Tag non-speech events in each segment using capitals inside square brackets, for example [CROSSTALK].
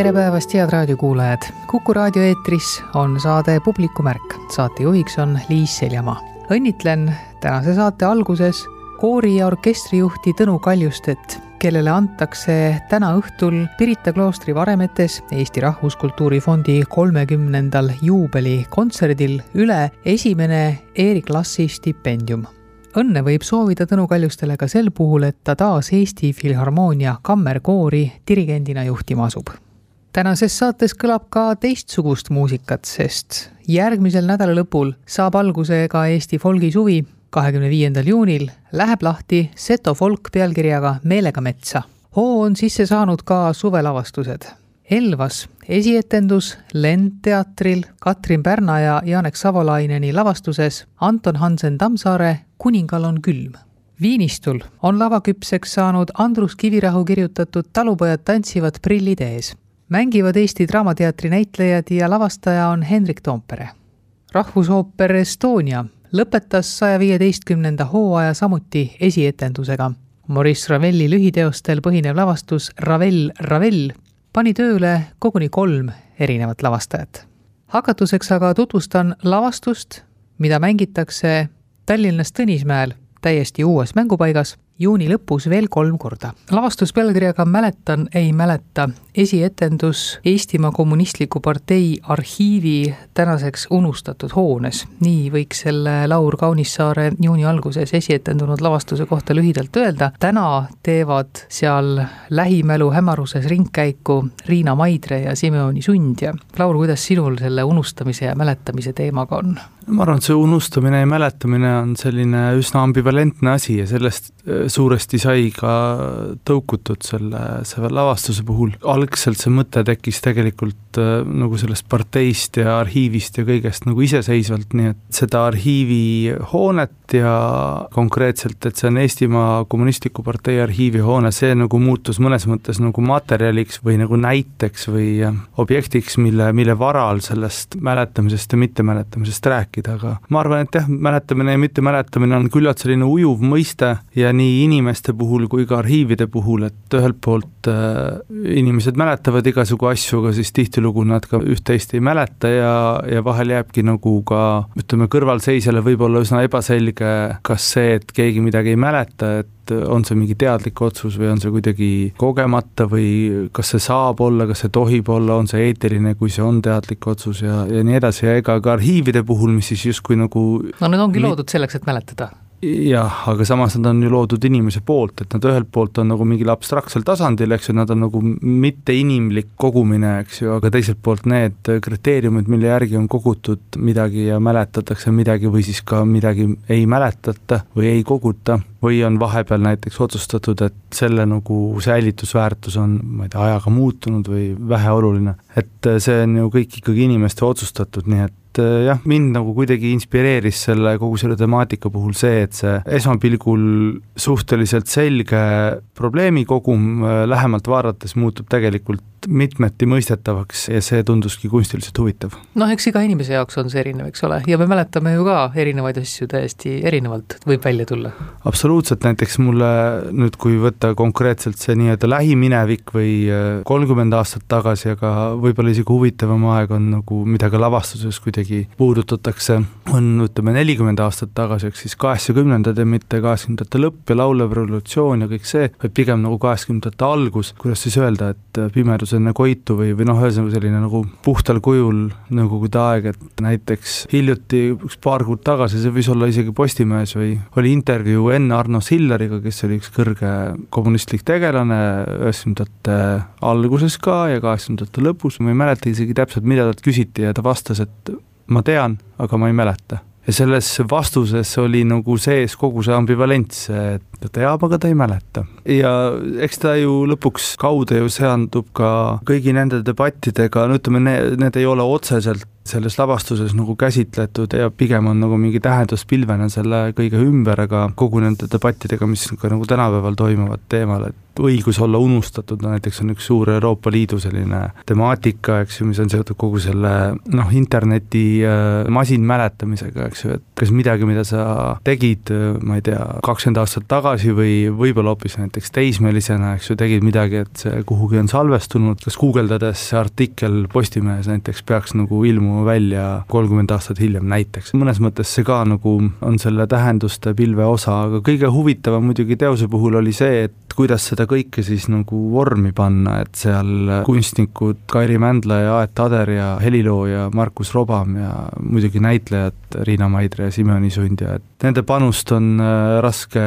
tere päevast, head raadiokuulajad! kuku raadio eetris on saade Publikumärk. saatejuhiks on Liis Seljamaa. õnnitlen tänase saate alguses koori- ja orkestrijuhti Tõnu Kaljustet, kellele antakse täna õhtul Pirita kloostri varemetes Eesti Rahvuskultuuri Fondi kolmekümnendal juubelikontserdil üle esimene Erik Lassi stipendium õnne võib soovida Tõnu Kaljustele ka sel puhul, et ta taas Eesti Filharmoonia kammerkoori dirigendina juhtima asub tänases saates kõlab ka teistsugust muusikat, sest järgmisel nädala lõpul saab alguse ka Eesti folgi suvi. kahekümne viiendal juunil läheb lahti Seto folk pealkirjaga Meelega metsa. hoo on sisse saanud ka suvelavastused. Elvas esietendus Lendteatril Katrin Pärna ja Janek Savolaineni lavastuses Anton Hansen Tammsaare Kuningal on külm Viinistul on lavaküpseks saanud Andrus Kivirahu kirjutatud Talupojad tantsivad prillid ees mängivad Eesti Draamateatri näitlejad ja lavastaja on Hendrik Toompere. rahvusooper Estonia lõpetas saja viieteistkümnenda hooaja samuti esietendusega. Maurice Ravelli lühiteostel põhinev lavastus Ravel, Ravel pani tööle koguni kolm erinevat lavastajat. hakatuseks aga tutvustan lavastust, mida mängitakse Tallinnas Tõnismäel täiesti uues mängupaigas juuni lõpus veel kolm korda. lavastus pealkirjaga Mäletan, ei mäleta, esietendus Eestimaa Kommunistliku Partei arhiivi tänaseks unustatud hoones. nii võiks selle Laur Kaunissaare juuni alguses esietendunud lavastuse kohta lühidalt öelda. täna teevad seal lähimälu hämaruses ringkäiku Riina Maidre ja Simeoni Sundja. Laur, kuidas sinul selle unustamise ja mäletamise teemaga on? ma arvan, et see unustamine ja mäletamine on selline üsna ambivalentne asi ja sellest suuresti sai ka tõukutud selle, selle lavastuse puhul. algselt see mõte tekkis tegelikult äh, nagu sellest parteist ja arhiivist ja kõigest nagu iseseisvalt, nii et seda arhiivihoonet ja konkreetselt, et see on Eestimaa Kommunistliku Partei arhiivihoone, see nagu muutus mõnes mõttes nagu materjaliks või nagu näiteks või äh, objektiks, mille, mille varal sellest mäletamisest ja mittemäletamisest rääkida rääkida, aga ma arvan, et jah, mäletamine ja mittemäletamine on küllalt selline ujuv mõiste ja nii inimeste puhul kui ka arhiivide puhul, et ühelt poolt äh, inimesed mäletavad igasugu asju, aga siis tihtilugu nad ka üht-teist ei mäleta ja, ja vahel jääbki nagu ka ütleme, kõrvalseisjale võib-olla üsna ebaselge, kas see, et keegi midagi ei mäleta, et on see mingi teadlik otsus või on see kuidagi kogemata või kas see saab olla, kas see tohib olla, on see eetiline, kui see on teadlik otsus ja, ja nii edasi. Ja ega ka arhiivide puhul, mis siis justkui nagu no need ongi loodud selleks, et mäletada jah, aga samas nad on ju loodud inimese poolt, et nad ühelt poolt on nagu mingil abstraktsel tasandil, eks ju, nad on nagu mitteinimlik kogumine, eks ju, aga teiselt poolt need kriteeriumid, mille järgi on kogutud midagi ja mäletatakse midagi või siis ka midagi ei mäletata või ei koguta, või on vahepeal näiteks otsustatud, et selle nagu säilitusväärtus on, ma ei tea, ajaga muutunud või väheoluline. et see on ju kõik ikkagi inimeste otsustatud, nii et et äh, jah, mind nagu kuidagi inspireeris selle, kogu selle temaatika puhul see, et see esmapilgul suhteliselt selge probleemikogum äh, lähemalt vaadates muutub tegelikult mitmeti mõistetavaks ja see tunduski kunstiliselt huvitav. noh, eks iga inimese jaoks on see erinev, eks ole, ja me mäletame ju ka erinevaid asju täiesti erinevalt, võib välja tulla. absoluutselt, näiteks mulle nüüd, kui võtta konkreetselt see nii-öelda lähiminevik või äh, kolmkümmend aastat tagasi, aga võib-olla isegi huvitavam aeg on nagu, mida ka lavastuses kuidagi puudutatakse, on ütleme nelikümmend aastat tagasi, ehk siis kaheksakümnendad ja mitte kaheksakümnendate lõpp ja laulev revolutsioon ja kõik see, vaid pigem nagu kaheksakümnendate algus, kuidas siis öelda, et pimedus enne Koitu või, või noh, ühesõnaga selline nagu puhtal kujul Nõukogude aeg, et näiteks hiljuti, üks paar kuud tagasi, see võis olla isegi Postimehes või oli intervjuu enne Arno Silleriga, kes oli üks kõrge kommunistlik tegelane üheksakümnendate alguses ka ja kaheksakümnendate lõpus, ma ei mäleta isegi täpselt, mida talt küsiti ja ta vastas, et ma tean, aga ma ei mäleta ja selles vastuses oli nagu sees kogu see ambivalents, et ta teab, aga ta ei mäleta. ja eks ta ju lõpuks kaude ju seandub ka kõigi nende debattidega, no ütleme, need ei ole otseselt selles lavastuses nagu käsitletud ja pigem on nagu mingi tähenduspilvena selle kõige ümber, aga kogu nende debattidega, mis ka nagu tänapäeval toimuvad teemal, et õigus olla unustatud, no näiteks on üks suur Euroopa Liidu selline temaatika, eks ju, mis on seotud kogu selle noh, interneti äh, masinmäletamisega, eks ju, et kas midagi, mida sa tegid, äh, ma ei tea, kakskümmend aastat tagasi või võib-olla hoopis näiteks teismelisena, eks ju, tegid midagi, et see kuhugi on salvestunud, kas guugeldades see artikkel Postimehes näiteks peaks nagu ilmuma välja kolmkümmend aastat hiljem näiteks. mõnes mõttes see ka nagu on selle tähenduste pilve osa, aga kõige huvitavam muidugi teose puhul oli see, et kuidas seda kõike siis nagu vormi panna, et seal kunstnikud Kairi Mändla ja Aet Ader ja helilooja Markus Robam ja muidugi näitlejad Riina Maidre ja Simeoni Sundja, et nende panust on äh, raske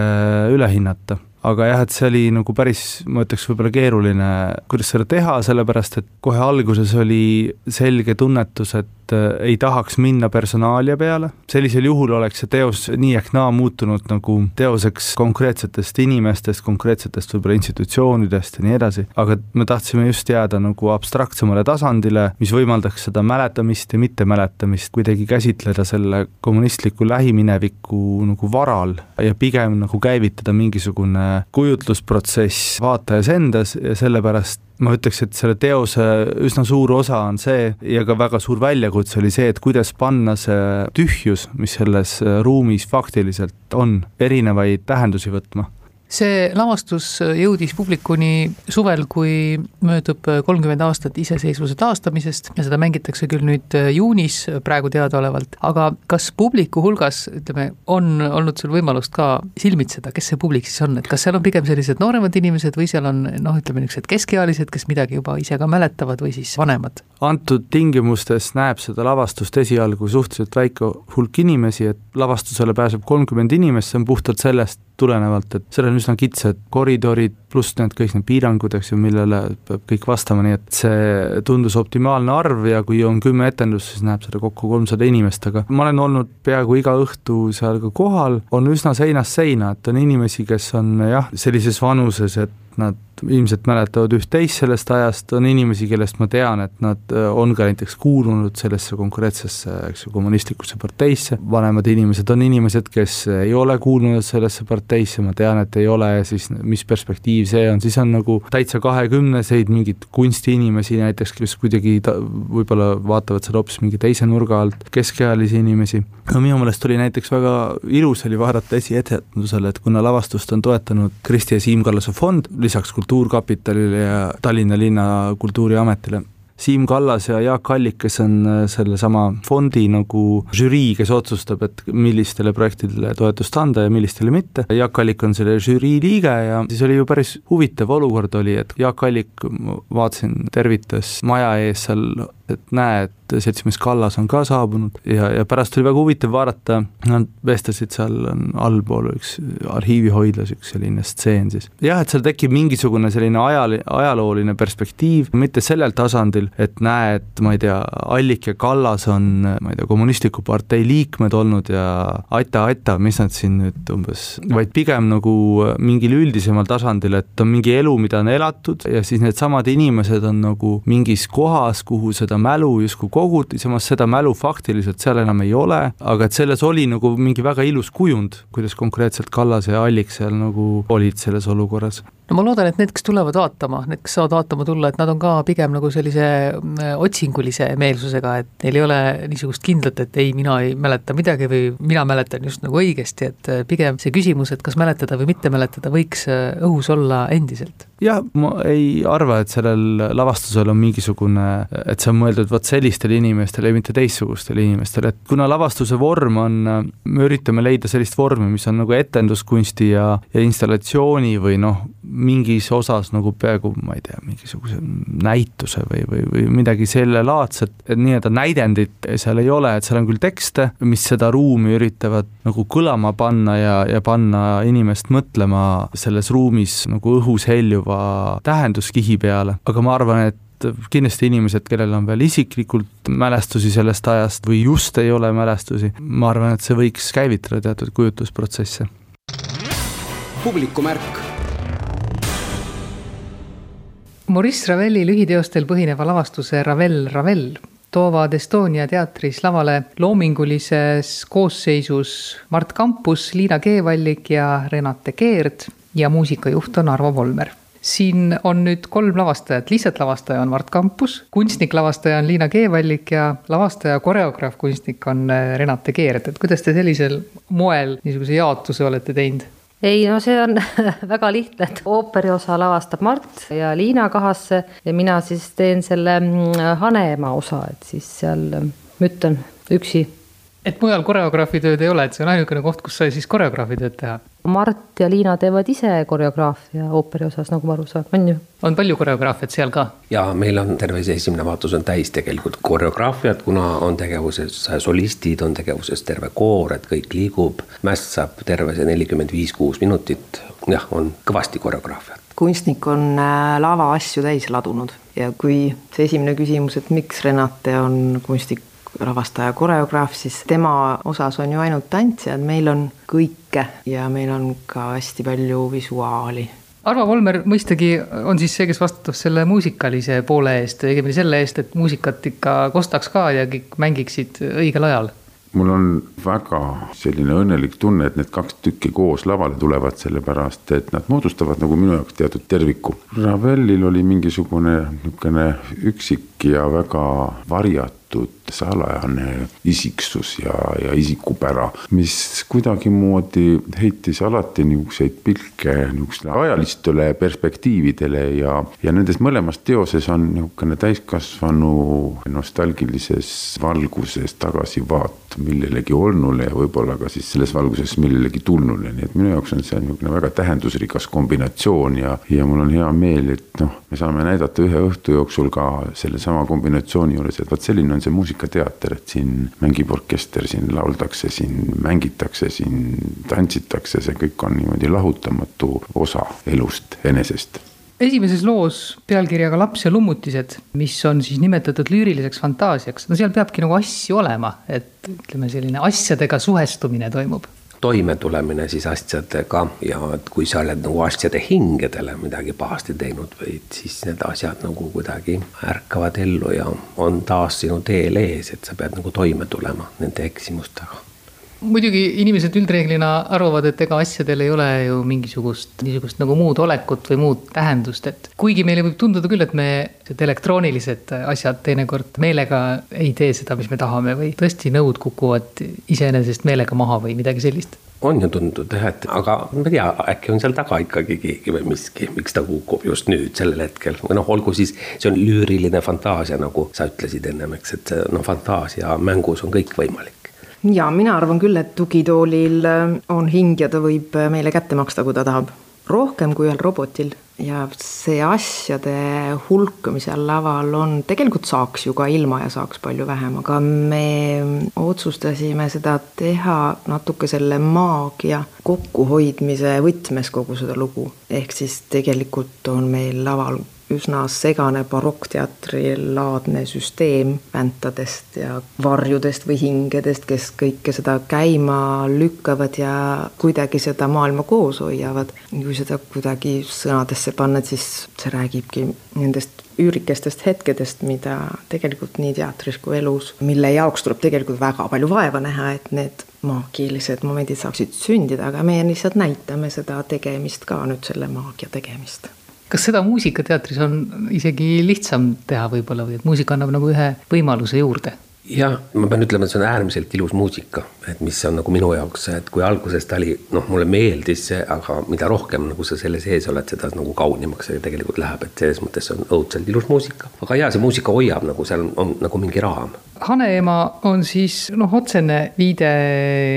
üle hinnata. Aga jah, et see oli nagu päris, ma ütleks, võib-olla keeruline, kuidas seda teha, sellepärast et kohe alguses oli selge tunnetus, et äh, ei tahaks minna personaalia peale, sellisel juhul oleks see teos nii ehk naa muutunud nagu teoseks konkreetsetest inimestest, konkreetsetest võib-olla institutsioonidest ja nii edasi, aga me tahtsime just jääda nagu abstraktsemale tasandile, mis võimaldaks seda mäletamist ja mittemäletamist kuidagi käsitleda selle kommunistliku lähimineviku nagu varal ja pigem nagu käivitada mingisugune kujutlusprotsess vaatajas endas ja sellepärast ma ütleks, et selle teose üsna suur osa on see ja ka väga suur väljakutse oli see, et kuidas panna see tühjus, mis selles ruumis faktiliselt on, erinevaid tähendusi võtma see lavastus jõudis publikuni suvel, kui möödub kolmkümmend aastat iseseisvuse taastamisest ja seda mängitakse küll nüüd juunis praegu teadaolevalt, aga kas publiku hulgas, ütleme, on olnud sul võimalust ka silmitseda, kes see publik siis on, et kas seal on pigem sellised nooremad inimesed või seal on noh, ütleme niisugused keskealised, kes midagi juba ise ka mäletavad või siis vanemad? antud tingimustes näeb seda lavastust esialgu suhteliselt väike hulk inimesi, et lavastusele pääseb kolmkümmend inimest, see on puhtalt sellest tulenevalt, et seal on üsna kitsad koridorid, pluss need kõik need piirangud, eks ju, millele peab kõik vastama, nii et see tundus optimaalne arv ja kui on kümme etendust, siis näeb seda kokku kolmsada inimest, aga ma olen olnud peaaegu iga õhtu seal ka kohal, on üsna seinast seina, et on inimesi, kes on jah, sellises vanuses, et nad ilmselt mäletavad üht-teist sellest ajast, on inimesi, kellest ma tean, et nad äh, on ka näiteks kuulunud sellesse konkreetsesse, eks ju, kommunistlikusse parteisse, vanemad inimesed on inimesed, kes ei ole kuulunud sellesse parteisse, ma tean, et ei ole ja siis mis perspektiiv see on, siis on nagu täitsa kahekümneseid mingeid kunstiinimesi näiteks, kes kuidagi ta, võib-olla vaatavad seda hoopis mingi teise nurga alt, keskealisi inimesi, no minu meelest oli näiteks väga ilus oli vaadata esietendusele, et kuna lavastust on toetanud Kristi ja Siim Kallase fond, lisaks Kultuurkapitalile ja Tallinna linna Kultuuriametile. Siim Kallas ja Jaak Allik, kes on äh, sellesama fondi nagu žürii, kes otsustab, et millistele projektidele toetust anda ja millistele mitte, Jaak Allik on selle žürii liige ja siis oli ju päris huvitav olukord oli, et Jaak Allik, vaatasin, tervitas maja ees seal, et näe, et et seltsimees Kallas on ka saabunud ja, ja pärast oli väga huvitav vaadata, nad vestlesid seal allpool üks arhiivihoidlas üks selline stseen siis. jah, et seal tekib mingisugune selline ajal, ajalooline perspektiiv, mitte sellel tasandil, et näe, et ma ei tea, Allik ja Kallas on, ma ei tea, kommunistliku partei liikmed olnud ja aita-aita, mis nad siin nüüd umbes, vaid pigem nagu mingil üldisemal tasandil, et on mingi elu, mida on elatud ja siis needsamad inimesed on nagu mingis kohas, kuhu seda mälu justkui koguti, samas seda mälu faktiliselt seal enam ei ole, aga et selles oli nagu mingi väga ilus kujund, kuidas konkreetselt Kallas ja Allik seal nagu olid selles olukorras no ma loodan, et need, kes tulevad vaatama, need, kes saavad vaatama tulla, et nad on ka pigem nagu sellise mm, otsingulise meelsusega, et neil ei ole niisugust kindlat, et ei, mina ei mäleta midagi või mina mäletan just nagu õigesti, et äh, pigem see küsimus, et kas mäletada või mitte mäletada, võiks äh, õhus olla endiselt. jah, ma ei arva, et sellel lavastusel on mingisugune, et see on mõeldud vot sellistele inimestele ja mitte teistsugustele inimestele, et kuna lavastuse vorm on, me üritame leida sellist vormi, mis on nagu etenduskunsti ja, ja installatsiooni või noh, mingis osas nagu peaaegu, ma ei tea, mingisuguse näituse või, või, või midagi sellelaadset, et nii-öelda näidendit seal ei ole, et seal on küll tekste, mis seda ruumi üritavad nagu kõlama panna ja, ja panna inimest mõtlema selles ruumis nagu õhus heljuva tähenduskihi peale, aga ma arvan, et kindlasti inimesed, kellel on veel isiklikult mälestusi sellest ajast või just ei ole mälestusi, ma arvan, et see võiks käivitada teatud kujutlusprotsesse. publikumärk Maurice Ravelli lühiteostel põhineva lavastuse Ravel, Ravel toovad Estonia teatris lavale loomingulises koosseisus Mart Kampus, Liina Keevallik ja Renate Keerd ja muusikajuht on Arvo Volmer. Siin on nüüd kolm lavastajat, lihtsalt lavastaja on Mart Kampus, kunstnik-lavastaja on Liina Keevallik ja lavastaja, koreograaf, kunstnik on Renate Keerd, et kuidas te sellisel moel niisuguse jaotuse olete teinud? Ei no see on [LAUGHS] väga lihtne, et ooperiosa lavastab Mart ja Liina Kahasse ja mina siis teen selle mm, Hanemaa osa, et siis seal müttan üksi et mujal koreograafi tööd ei ole, et see on ainukene koht, kus sai siis koreograafi tööd teha? Mart ja Liina teevad ise koreograafia ooperi osas, nagu ma aru saan, on ju? on palju koreograafiat seal ka? ja meil on terve see esimene vaatus on täis tegelikult koreograafiat, kuna on tegevuses solistid, on tegevuses terve koor, et kõik liigub. mässab terve see nelikümmend viis, kuus minutit, jah, on kõvasti koreograafiat kunstnik on äh, lava asju täis ladunud ja kui see esimene küsimus, et miks Renate on kunstnik lavastaja, koreograaf, siis tema osas on ju ainult tantsijad, meil on kõike ja meil on ka hästi palju visuaali Arvo Volmer mõistagi on siis see, kes vastutab selle muusikalise poole eest, õigemini selle eest, et muusikat ikka kostaks ka ja kõik mängiksid õigel ajal mul on väga selline õnnelik tunne, et need kaks tükki koos lavale tulevad, sellepärast et nad moodustavad nagu minu jaoks teatud terviku. Ravellil oli mingisugune niisugune üksik ja väga varjatud salajane isiksus ja, ja isikupära, mis kuidagimoodi heitis alati niisuguseid pilke niisugustele ajalistele perspektiividele ja, ja nendes mõlemas teoses on niisugune täiskasvanu nostalgilises valguses tagasivaat millelegi olnule ja võib-olla ka siis selles valguses millelegi tulnule, nii et minu jaoks on see niisugune väga tähendusrikas kombinatsioon ja, ja mul on hea meel, et noh, me saame näidata ühe õhtu jooksul ka sellesama kombinatsiooni juures, et vot selline on see muusikateater, et siin mängib orkester, siin lauldakse, siin mängitakse, siin tantsitakse, see kõik on niimoodi lahutamatu osa elust enesest esimeses loos pealkirjaga Laps ja lummutised, mis on siis nimetatud lüüriliseks fantaasiaks, no seal peabki nagu asju olema, et ütleme, selline asjadega suhestumine toimub. Toimetulemine siis asjadega ja et kui sa oled nagu asjade hingedele midagi pahasti teinud või siis need asjad nagu kuidagi ärkavad ellu ja on taas sinu teel ees, et sa pead nagu toime tulema nende eksimustega muidugi inimesed üldreeglina arvavad, et ega asjadel ei ole ju mingisugust niisugust nagu muud olekut või muud tähendust, et kuigi meile võib tunduda küll, et me, need elektroonilised asjad teinekord meelega ei tee seda, mis me tahame või tõesti nõud kukuvad iseenesest meelega maha või midagi sellist. On ju tundnud jah, et aga ma ei tea, äkki on seal taga ikkagi keegi või miski, miks ta kukub just nüüd sellel hetkel. Või noh, olgu siis see on lüüriline fantaasia, nagu sa ütlesid ennem, eks, et noh, fantaasia mängus on kõik võimalik ja mina arvan küll, et tugitoolil äh, on hing ja ta võib äh, meile kätte maksta, kui ta tahab. rohkem kui ühel robotil ja see asjade hulk, mis seal laval on, tegelikult saaks ju ka ilma ja saaks palju vähem, aga me otsustasime seda teha natuke selle maagia kokkuhoidmise võtmes kogu seda lugu. ehk siis tegelikult on meil laval üsna segane barokkteatri laadne süsteem väntadest ja varjudest või hingedest, kes kõike seda käima lükkavad ja kuidagi seda maailma koos hoiavad. kui seda kuidagi sõnadesse panna, siis see räägibki nendest üürikestest hetkedest, mida tegelikult nii teatris kui elus, mille jaoks tuleb tegelikult väga palju vaeva näha, et need maagilised momendid saaksid sündida, aga meie lihtsalt näitame seda tegemist ka nüüd selle maagia tegemist kas seda muusikateatris on isegi lihtsam teha võib-olla või et muusika annab nagu ühe võimaluse juurde? Jah, ma pean ütlema, et see on äärmiselt ilus muusika, et mis on nagu minu jaoks, et kui alguses ta oli, noh, mulle meeldis see, aga mida rohkem nagu sa selle sees oled, seda nagu kaunimaks see tegelikult läheb, et selles mõttes on õudselt ilus muusika. aga jaa, see muusika hoiab nagu seal on nagu mingi raam Haneema on siis noh, otsene viide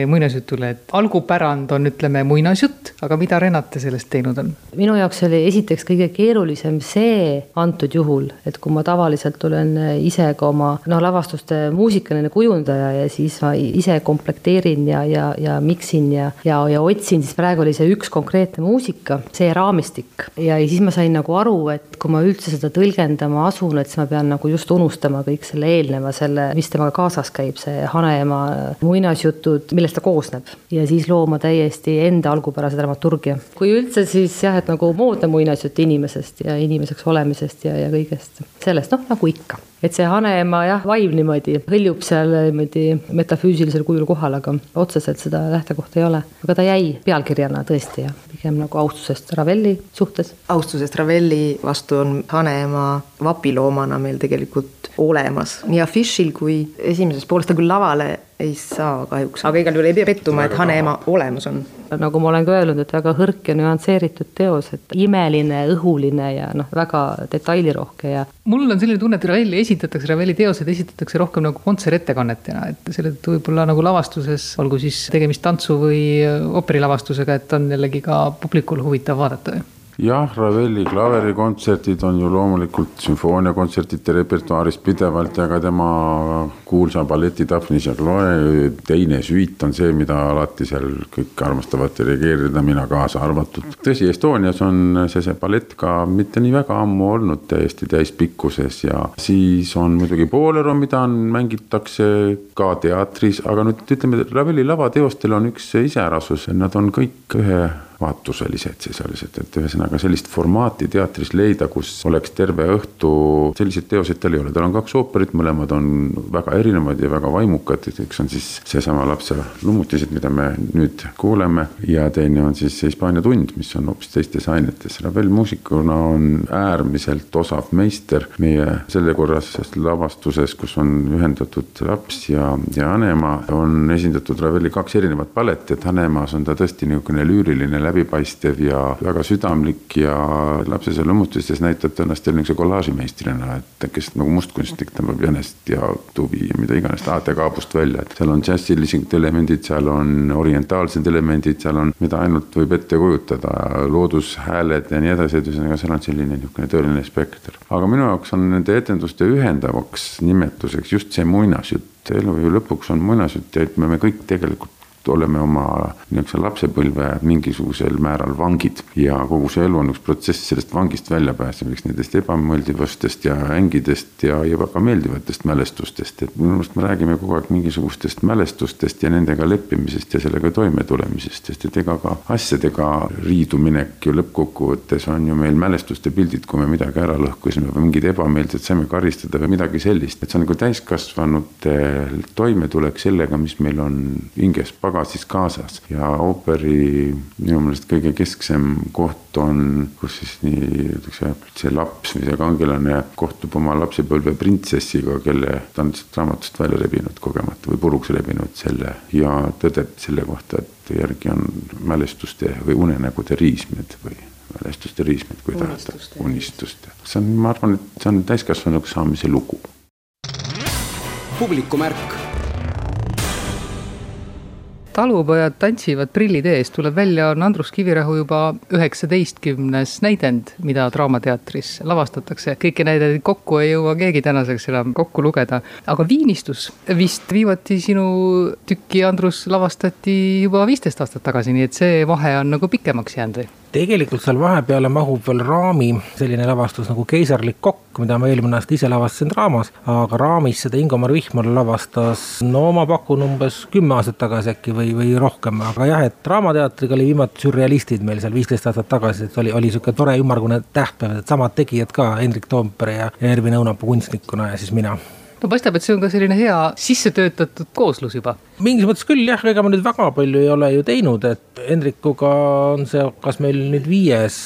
muinasjutule, et algupärand on, ütleme, muinasjutt, aga mida Renate sellest teinud on? minu jaoks oli esiteks kõige keerulisem see antud juhul, et kui ma tavaliselt olen ise ka oma noh, lavastuste muusikaline kujundaja ja siis ma ise komplekteerin ja, ja, ja miksin ja, ja, ja otsin, siis praegu oli see üks konkreetne muusika, see raamistik. ja siis ma sain nagu aru, et kui ma üldse seda tõlgendama asun, et siis ma pean nagu just unustama kõik selle eelneva, selle mis temaga kaasas käib, see Haneema muinasjutud, millest ta koosneb. ja siis looma täiesti enda algupärase dramaturgia. kui üldse, siis jah, et nagu moodne muinasjutt inimesest ja inimeseks olemisest ja, ja kõigest sellest, noh nagu ikka et see Hanemaa jah, vaim niimoodi hõljub seal niimoodi metafüüsilisel kujul kohal, aga otseselt seda lähtekohta ei ole. aga ta jäi pealkirjana tõesti jah, pigem nagu austusest Ravelli suhtes. austusest Ravelli vastu on Hanemaa vapiloomana meil tegelikult olemas nii afišil kui esimeses pooles, ta küll lavale ei saa kahjuks, aga igal juhul ei pea pettuma, et Hane ema olemas on. nagu ma olen ka öelnud, et väga hõrk ja nüansseeritud teos, et imeline, õhuline ja noh, väga detailirohke ja. mul on selline tunne, et Ravelli esitatakse, Ravelli teosed esitatakse rohkem nagu kontsertettekannetena, et selle tõttu võib-olla nagu lavastuses, olgu siis tegemist tantsu või ooperilavastusega, et on jällegi ka publikul huvitav vaadata jah, Ravelli klaverikontserdid on ju loomulikult sümfooniakontsertide repertuaaris pidevalt ja ka tema kuulsa balleti Daphnis ja Chloe teine süit on see, mida alati seal kõik armastavad dirigeerida, mina kaasa arvatud. tõsi, Estonias on see, see ballett ka mitte nii väga ammu olnud täiesti täispikkuses ja siis on muidugi Bolero, mida on, mängitakse ka teatris, aga nüüd ütleme, Ravelli lavateostel on üks iseärasus, nad on kõik ühe vaatuselised sisalised, et ühesõnaga sellist formaati teatris leida, kus oleks terve õhtu, selliseid teoseid tal ei ole, tal on kaks ooperit, mõlemad on väga erinevad ja väga vaimukad, et üks on siis seesama lapse lummutised, mida me nüüd kuuleme ja teine on siis Hispaania tund, mis on hoopis teistes ainetes. Ravel muusikuna on äärmiselt osav meister meie sellekorrases lavastuses, kus on ühendatud laps ja, ja Hanemaa, on esindatud Raveli kaks erinevat balletti, et Hanemaas on ta tõesti niisugune lüüriline läbipaistev ja väga südamlik ja lapses ja lõmmutistes näitab ta ennast jälle niisuguse kollaažimeistrina, et kes nagu mustkunstnik tõmbab jänest ja tuvi ja mida iganes tahate kaabust välja, et seal on džässilised elemendid, seal on orientaalsed elemendid, seal on, mida ainult võib ette kujutada, loodushääled ja nii edasi, et ühesõnaga seal on selline niisugune tõeline spekter. aga minu jaoks on nende etenduste ühendavaks nimetuseks just see muinasjutt elu ju lõpuks on muinasjutt ja et me, me kõik tegelikult oleme oma niisuguse lapsepõlve mingisugusel määral vangid. Ja kogu see elu on üks protsess sellest vangist väljapääsemiseks, nendest ebameeldivustest ja ängidest ja, ja väga meeldivatest mälestustest, et minu meelest me räägime kogu aeg mingisugustest mälestustest ja nendega leppimisest ja sellega toimetulemisest, sest et ega ka asjadega riiduminek ju lõppkokkuvõttes on ju meil mälestuste pildid, kui me midagi ära lõhkusime või mingid ebameelsed saime karistada või midagi sellist, et see on nagu täiskasvanute toimetulek sellega, mis meil on hinges pagana pagasis kaasas ja ooperi minu meelest kõige kesksem koht on, kus siis nii ütleks, see laps või see kangelane kohtub oma lapsepõlve printsessiga, kelle ta on lihtsalt raamatust välja rebinud kogemata või puruks rebinud selle ja tõdeb selle kohta, et järgi on mälestuste või unenägude riismed või mälestuste riismed, kui tahate, unistuste. see on, ma arvan, et see on täiskasvanuks saamise lugu. publikumärk talupojad tantsivad prillid ees, tuleb välja, on Andrus Kivirähu juba üheksateistkümnes näidend, mida Draamateatris lavastatakse. kõiki näideid kokku ei jõua keegi tänaseks enam kokku lugeda, aga Viinistus vist viimati sinu tükki, Andrus, lavastati juba viisteist aastat tagasi, nii et see vahe on nagu pikemaks jäänud või? Tegelikult seal vahepeale mahub veel raami selline lavastus nagu Keisarlik kokk, mida ma eelmine aasta ise lavastasin Draamas, aga raamis seda Ingomar Vihmar lavastas, no ma pakun umbes kümme aastat tagasi äkki või, või rohkem, aga jah, et Draamateatriga oli viimati sürrealistid meil seal viisteist aastat tagasi, et oli, oli niisugune tore ümmargune tähtpäev, et samad tegijad ka, Hendrik Toompere ja Ervin Õunapuu kunstnikuna ja siis mina no paistab, et see on ka selline hea sisse töötatud kooslus juba. mingis mõttes küll jah, ega ma nüüd väga palju ei ole ju teinud, et Hendrikuga on see, kas meil nüüd viies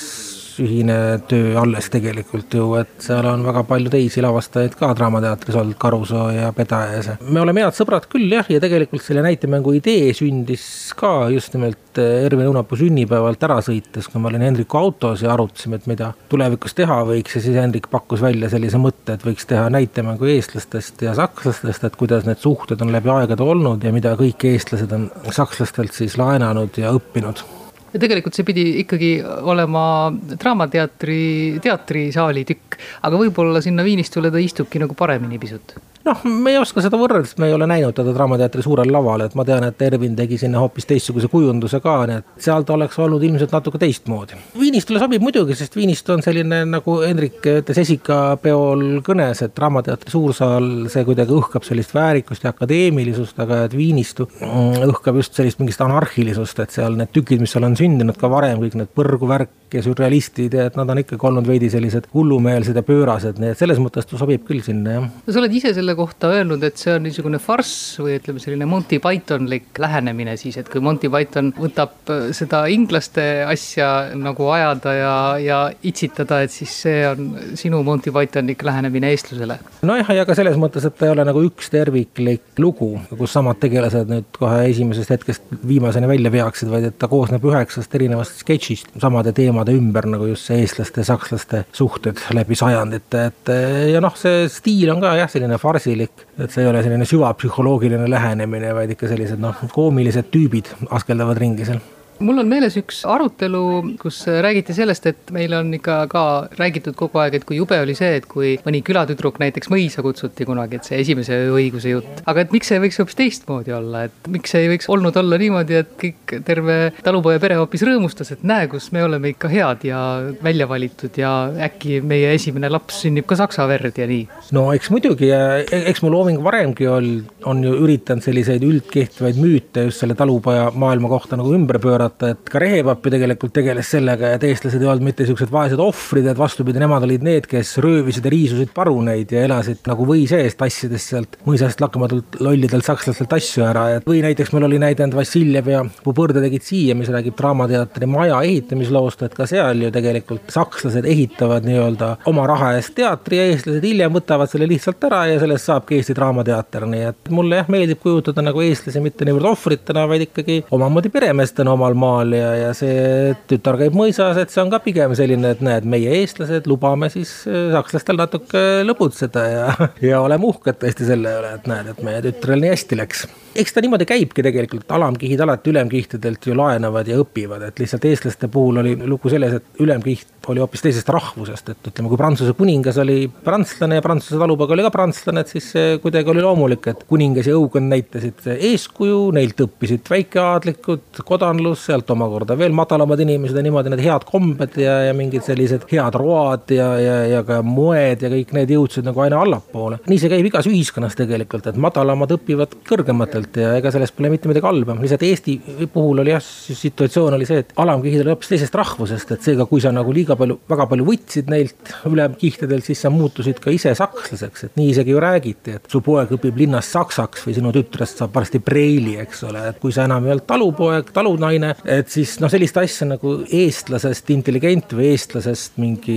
ühine töö alles tegelikult ju, et seal on väga palju teisi lavastajaid ka Draamateatris olnud, Karusoo ja Pedajas. me oleme head sõbrad küll jah, ja tegelikult selle näitemängu idee sündis ka just nimelt eh, Ervin Õunapuu sünnipäevalt ära sõites, kui ma olin Hendriku autos ja arutasime, et mida tulevikus teha võiks ja siis Hendrik pakkus välja sellise mõtte, et võiks teha näitemängu eestlastest ja sakslastest, et kuidas need suhted on läbi aegade olnud ja mida kõik eestlased on sakslastelt siis laenanud ja õppinud ja tegelikult see pidi ikkagi olema Draamateatri, teatrisaali tükk, aga võib-olla sinna Viinistule ta istubki nagu paremini pisut noh, me ei oska seda võrrelda, sest me ei ole näinud teda Draamateatri suurel laval, et ma tean, et Ervin tegi sinna hoopis teistsuguse kujunduse ka, nii et seal ta oleks olnud ilmselt natuke teistmoodi. Viinistule sobib muidugi, sest Viinistu on selline, nagu Hendrik ütles esikapeol kõnes, et Draamateatri suursaal, see kuidagi õhkab sellist väärikust ja akadeemilisust, aga et Viinistu õhkab just sellist mingit anarhilisust, et seal need tükid, mis seal on sündinud ka varem, kõik need põrguvärk ja sürrealistid ja et nad on ikkagi olnud veidi sellised hullumeelsed ja pöörased, nii et selles mõttes ta sobib küll sinna, jah. no sa oled ise selle kohta öelnud, et see on niisugune farss või ütleme, selline Monty Pythonlik lähenemine siis, et kui Monty Python võtab äh, seda inglaste asja nagu ajada ja, ja itsitada, et siis see on sinu Monty Pythonlik lähenemine eestlusele. nojah, ja ka selles mõttes, et ta ei ole nagu üks terviklik lugu, kus samad tegelased nüüd kohe esimesest hetkest viimaseni välja veaksid, vaid et ta koosneb üheksast erinevast sketšist samade teemade teemade ümber nagu just see eestlaste, sakslaste suhted läbi sajandite, et ja noh, see stiil on ka jah, selline farsilik, et see ei ole selline süvapsühholoogiline lähenemine, vaid ikka sellised noh, koomilised tüübid askeldavad ringi seal mul on meeles üks arutelu, kus räägiti sellest, et meil on ikka ka räägitud kogu aeg, et kui jube oli see, et kui mõni külatüdruk näiteks mõisa kutsuti kunagi, et see esimese õiguse jutt. aga et miks see võiks hoopis teistmoodi olla, et miks ei võiks olnud olla niimoodi, et kõik, terve talupoja pere hoopis rõõmustas, et näe, kus me oleme ikka head ja välja valitud ja äkki meie esimene laps sünnib ka saksa verd ja nii. no eks muidugi e-, eks mu looming varemgi on, on ju üritanud selliseid üldkehtivaid müüte just selle talupoja maailma kohta nagu ümber pöörata vaadata, et ka Rehepapp ju tegelikult tegeles sellega, et eestlased ei olnud mitte niisugused vaesed ohvrid, et vastupidi, nemad olid need, kes röövisid ja riisusid paruneid ja elasid nagu või sees, tassides sealt mõisast lakkamatult lollidelt sakslastelt asju ära, et või näiteks meil oli näidend Vassiljev ja Pupõrde tegid siia, mis räägib Draamateatri maja ehitamisloost, et ka seal ju tegelikult sakslased ehitavad nii-öelda oma raha eest teatri ja eestlased hiljem võtavad selle lihtsalt ära ja sellest saabki Eesti Draamateater, nii et mulle jah, meeldib kujutada nagu eestlasi mitte niivõrd ohvritena, vaid ikkagi omamoodi peremeestena omal maal ja, ja see tütar käib mõisas, et see on ka pigem selline, et näed, meie eestlased lubame siis äh, sakslastel natuke lõbutseda ja, [LAUGHS] ja oleme uhked tõesti selle üle, et näed, et meie tütrel nii hästi läks. Eks ta niimoodi käibki tegelikult, alamkihid alati ülemkihtidelt ju laenavad ja õpivad, et lihtsalt eestlaste puhul oli lugu selles, et ülemkiht oli hoopis teisest rahvusest, et ütleme, kui Prantsuse kuningas oli prantslane ja Prantsuse talupoeg oli ka prantslane, et siis kuidagi oli loomulik, et kuningas ja õugon näitasid eeskuju, neilt õppisid väikeaadlikud, kodanlus, sealt omakorda veel madalamad inimesed ja niimoodi need head kombed ja, ja mingid sellised head road ja, ja, ja ka moed ja kõik need jõudsid nagu aina allapoole. nii see käib igas ühiskonnas tegelikult, et madalamad õpivad kõrgematelt ja ega sellest pole mitte midagi halba, lihtsalt Eesti puhul oli jah, situatsioon oli see, et alamkihid olid hoopis teisest rahvusest, et seega, kui sa nagu liiga palju, väga palju võtsid neilt ülemkihtidelt, siis sa muutusid ka ise sakslaseks, et nii isegi ju räägiti, et su poeg õpib linnas saksaks või sinu tütrest saab varsti preili, eks ole, et kui sa enam ei olnud talupoeg, talunaine, et siis noh, sellist asja nagu eestlasest intelligent või eestlasest mingi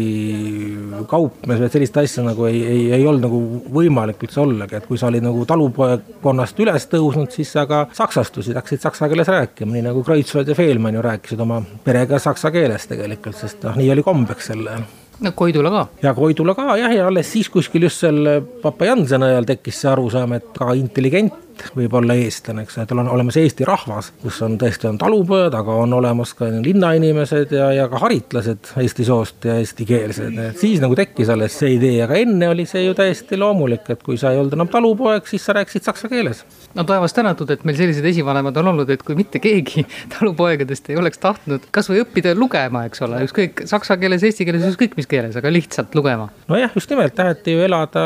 kaupmees või sellist asja nagu ei, ei, ei olnud nagu võimalik üldse ollagi, et kui sa olid nagu talupoegkonnast üles tõusnud, siis sa ka saksastusid, hakkasid saksa keeles rääkima, nii nagu Kreutzwald ja Fehlmann ju rääkisid oma perega saksa keeles tegelikult, sest noh, nii oli kombeks sel ajal no Koidula ka. ja Koidula ka jah, ja alles siis kuskil just seal Papa Janseni ajal tekkis see arusaam, et ka intelligent et võib olla eestlane, eks, et on olemas Eesti rahvas, kus on tõesti on talupojad, aga on olemas ka linnainimesed ja, ja ka haritlased eesti soost ja eestikeelsed, et siis nagu tekkis alles see idee, aga enne oli see ju täiesti loomulik, et kui sa ei olnud enam talupoeg, siis sa rääkisid saksa keeles. No taevas tänatud, et meil sellised esivanemad on olnud, et kui mitte keegi [LAUGHS] talupoegadest ei oleks tahtnud kasvõi õppida lugema, eks ole, ükskõik saksa keeles, eesti keeles, ükskõik mis keeles, aga lihtsalt lugema. nojah, just nimelt taheti ju elada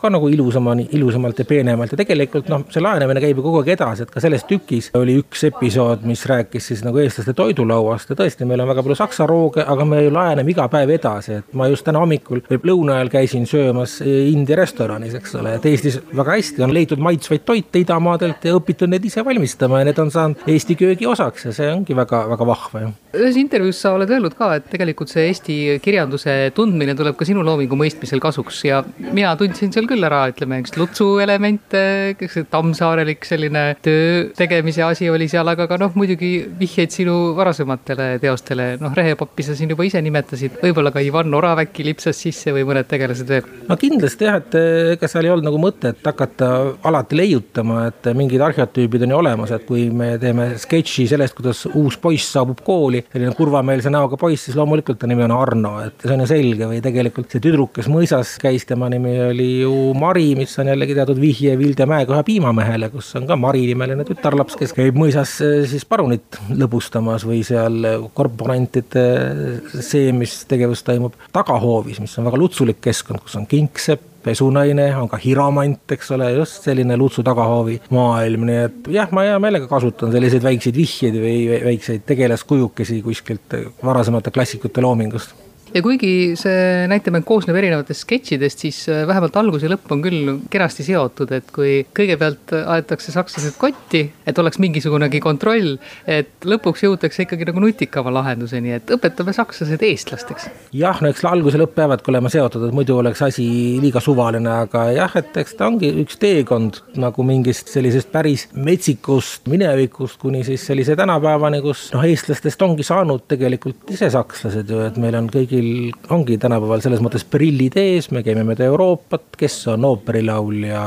ka nagu ilusamani, ilusamalt ja peenemalt ja tegelikult noh, see laenemine käib ju kogu aeg edasi, et ka selles tükis oli üks episood, mis rääkis siis nagu eestlaste toidulauast. Ja tõesti, meil on väga palju saksa rooge, aga me ju laeneme iga päev edasi, et ma just täna hommikul või lõuna ajal käisin söömas India restoranis, eks ole, et Eestis väga hästi on leitud maitsvaid toite idamaadelt ja õpitud neid ise valmistama ja need on saanud Eesti köögi osaks ja see ongi väga-väga vahva ju. ühes intervjuus sa oled öelnud ka, et tegelikult see Eesti kirjanduse tundmine tuleb ka sinu loomingu mõistmisel kasuks. Ja mina tundsin seal küll ära, ütleme, üks lutsu elemente, eks tammsaarelik selline töö tegemise asi oli seal, aga ka noh, muidugi vihjeid sinu varasematele teostele, noh, Rehepappi sa siin juba ise nimetasid, võib-olla ka Ivan Orav äkki lipsas sisse või mõned tegelased veel? no kindlasti jah, et ega seal ei olnud nagu mõtet hakata alati leiutama, et mingid arheotüübid on ju olemas, et kui me teeme sketši sellest, kuidas uus poiss saabub kooli, selline kurvameelse näoga poiss, siis loomulikult ta nimi on Arno, et see on ju selge. Või tegelikult see tüdruk, kes mõisas käis, tema nimi oli ju Mari, mis on jällegi teatud vihje Vilde Mäekoja piimamehele, kus on ka Mari nimeline tütarlaps, kes käib mõisas eh, siis parunit lõbustamas või seal korporantide seemistegevus toimub. Tagahoovis, mis on väga lutsulik keskkond, kus on kingsepp, pesunaine, on ka hiromant, eks ole, just selline Lutsu tagahoovi maailm, nii et jah, ma hea meelega kasutan selliseid väikseid vihjeid või väikseid tegelaskujukesi kuskilt varasemate klassikute loomingust ja kuigi see näitemäng koosneb erinevatest sketšidest, siis äh, vähemalt algus ja lõpp on küll kenasti seotud, et kui kõigepealt aetakse sakslased kotti, et oleks mingisugunegi kontroll, et lõpuks jõutakse ikkagi nagu nutikama lahenduseni, et õpetame sakslased eestlasteks. jah, no eks algus ja lõpp peavadki olema seotud, et muidu oleks asi liiga suvaline, aga jah, et eks ta ongi üks teekond nagu mingist sellisest päris metsikust minevikust kuni siis sellise tänapäevani, kus noh, eestlastest ongi saanud tegelikult ise sakslased ju, et meil on kõigil kõigil ongi tänapäeval selles mõttes prillid ees, me käime mööda Euroopat, kes on ooperilaulja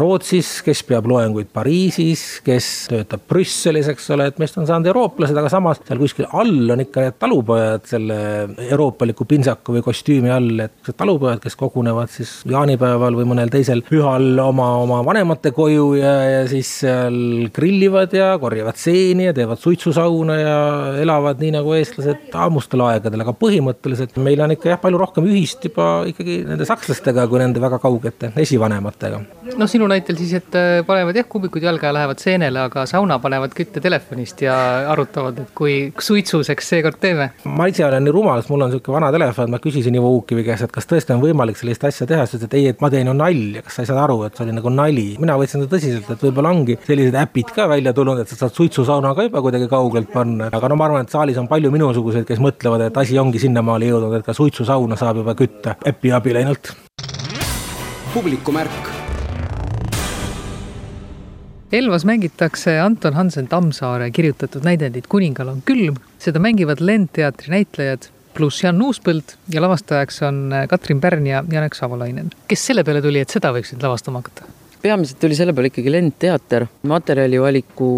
Rootsis, kes peab loenguid Pariisis, kes töötab Brüsselis, eks ole, et meist on saanud eurooplased, aga samas seal kuskil all on ikka need talupojad selle euroopaliku pintsaku või kostüümi all, et talupojad, kes kogunevad siis jaanipäeval või mõnel teisel pühal oma, oma vanemate koju ja, ja siis seal grillivad ja korjavad seeni ja teevad suitsusauna ja elavad nii nagu eestlased ammustel aegadel, aga põhimõtteliselt meil on ikka jah, palju rohkem ühist juba ikkagi nende sakslastega kui nende väga kaugete esivanematega. noh, sinu näitel siis, et äh, panevad jah, kuubikud jalga ja lähevad seenele, aga sauna panevad kütte telefonist ja arutavad, et kui suitsuseks seekord teeme. ma ise olen nii rumal, sest mul on sihuke vana telefon, ma küsisin Ivo Uukivi käest, et kas tõesti on võimalik sellist asja teha, siis ta ütles, et ei, et ma teen ju nalja, kas sa ei saa aru, et see oli nagu nali. mina võtsin seda tõsiselt, et võib-olla ongi sellised äpid ka välja tulnud, et sa saad suitsusauna ka juba kuidagi kaugelt panna, aga no ma arvan, et saalis on palju minusuguseid, kes mõtlevad, et asi ongi sinnamaale jõudnud, et ka suitsusauna saab juba kütta äpi abil ainult. publikumärk Elvas mängitakse Anton Hansen Tammsaare kirjutatud näidendit Kuningal on külm, seda mängivad Lendteatri näitlejad pluss Jan Uuspõld ja lavastajaks on Katrin Pärn ja Janek Savolainen. kes selle peale tuli, et seda võiks nüüd lavastama hakata? peamiselt tuli selle peale ikkagi Lendteater, materjali valiku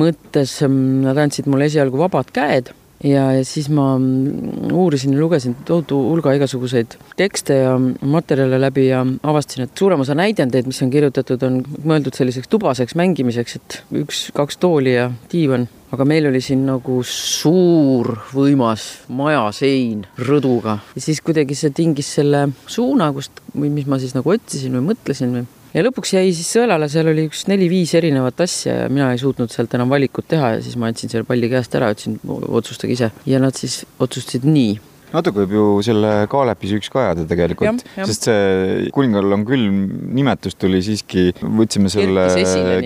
mõttes mm, nad andsid mulle esialgu vabad käed ja, ja siis ma mm, uurisin ja lugesin tohutu hulga igasuguseid tekste ja materjale läbi ja avastasin, et suurem osa näidendeid, mis on kirjutatud, on mõeldud selliseks tubaseks mängimiseks, et üks-kaks tooli ja diivan. aga meil oli siin nagu suur võimas majasein rõduga ja siis kuidagi see tingis selle suuna, kust või mis ma siis nagu otsisin või mõtlesin või ja lõpuks jäi siis sõelale, seal oli üks neli-viis erinevat asja ja mina ei suutnud sealt enam valikut teha ja siis ma andsin selle palli käest ära, ütlesin, otsustage ise. Ja nad siis otsustasid nii natuke võib ju selle Kaalepi süüks ka ajada tegelikult, sest see kuningal on külm nimetus tuli siiski, võtsime selle,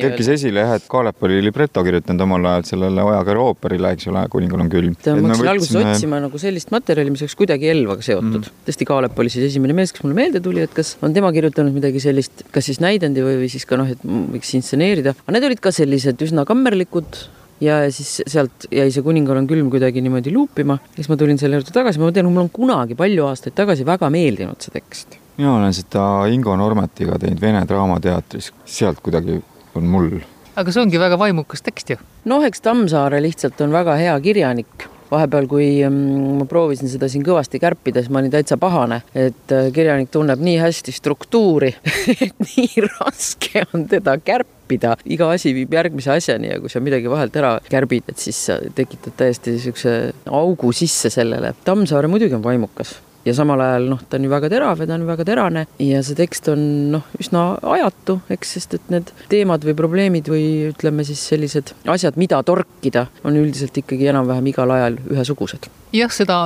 kerkis esile jah, et Kaalep oli libreto kirjutanud omal ajal sellele Ojakere ooperile, eks ole, kuningal on külm. ma hakkasin alguses võtsime... otsima nagu sellist materjali, mis oleks kuidagi Elvaga seotud. Mm.. tõesti, Kaalep oli siis esimene mees, kes mulle meelde tuli, et kas on tema kirjutanud midagi sellist, kas siis näidendi või, või siis ka noh, et võiks intseneerida, aga need olid ka sellised üsna kammerlikud ja siis sealt jäi see Kuningal on külm kuidagi niimoodi luupima, siis ma tulin selle juurde tagasi, ma tean, mul on kunagi palju aastaid tagasi väga meeldinud see tekst. mina olen seda Ingo Normetiga teinud Vene Draamateatris, sealt kuidagi on mul. aga see ongi väga vaimukas tekst ju. noh, eks Tammsaare lihtsalt on väga hea kirjanik vahepeal, kui mm, ma proovisin seda siin kõvasti kärpida, siis ma olin täitsa pahane, et äh, kirjanik tunneb nii hästi struktuuri [LAUGHS] et nii raske on teda kärpida. iga asi viib järgmise asjani ja kui sa midagi vahelt ära kärbid, et siis sa tekitad täiesti niisuguse augu sisse sellele. Tammsaare muidugi on vaimukas ja samal ajal noh, ta on ju väga terav ja ta on väga terane. Ja see tekst on noh, üsna ajatu, eks, sest et need teemad või probleemid või ütleme siis sellised asjad, mida torkida, on üldiselt ikkagi enam-vähem igal ajal ühesugused. jah, seda